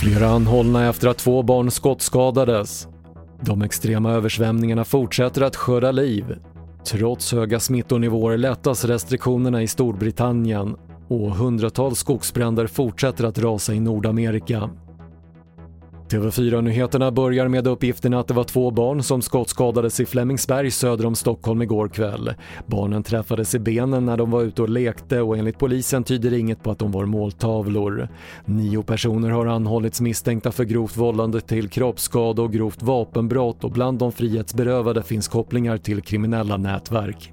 Flera anhållna efter att två barn skottskadades. De extrema översvämningarna fortsätter att skörda liv. Trots höga smittonivåer lättas restriktionerna i Storbritannien och hundratals skogsbränder fortsätter att rasa i Nordamerika. TV4-nyheterna börjar med uppgifterna att det var två barn som skottskadades i Flemingsberg söder om Stockholm igår kväll. Barnen träffades i benen när de var ute och lekte och enligt polisen tyder inget på att de var måltavlor. Nio personer har anhållits misstänkta för grovt vållande till kroppsskada och grovt vapenbrott och bland de frihetsberövade finns kopplingar till kriminella nätverk.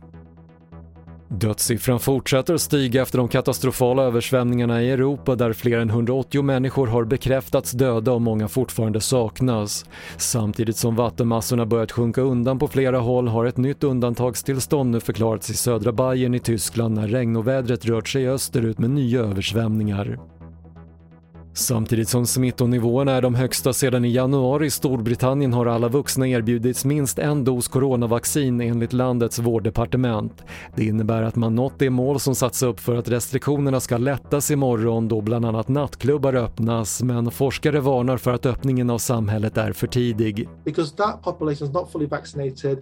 Dödssiffran fortsätter att stiga efter de katastrofala översvämningarna i Europa där fler än 180 människor har bekräftats döda och många fortfarande saknas. Samtidigt som vattenmassorna börjat sjunka undan på flera håll har ett nytt undantagstillstånd nu förklarats i södra Bayern i Tyskland när regnovädret rört sig österut med nya översvämningar. Samtidigt som smittonivåerna är de högsta sedan i januari i Storbritannien har alla vuxna erbjudits minst en dos coronavaccin enligt landets vårddepartement. Det innebär att man nått det mål som satts upp för att restriktionerna ska lättas imorgon då bland annat nattklubbar öppnas men forskare varnar för att öppningen av samhället är för tidig. Because that population is not fully vaccinated,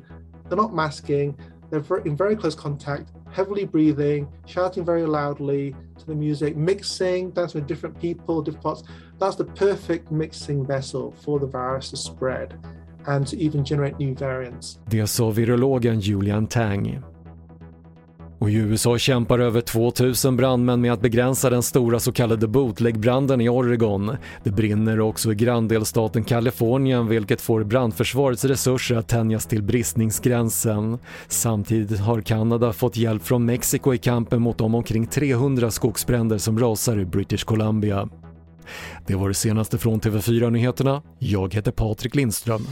they're not masking, they're in very close contact heavily breathing, shouting very loudly to the music, mixing, dancing with different people, different parts. That's the perfect mixing vessel for the virus to spread and to even generate new variants. Det sa virologen Julian Tang. Och i USA kämpar över 2000 brandmän med att begränsa den stora så kallade bootlegbranden i Oregon. Det brinner också i granndelstaten Kalifornien vilket får brandförsvarets resurser att tänjas till bristningsgränsen. Samtidigt har Kanada fått hjälp från Mexiko i kampen mot de omkring 300 skogsbränder som rasar i British Columbia. Det var det senaste från TV4 Nyheterna. Jag heter Patrik Lindström.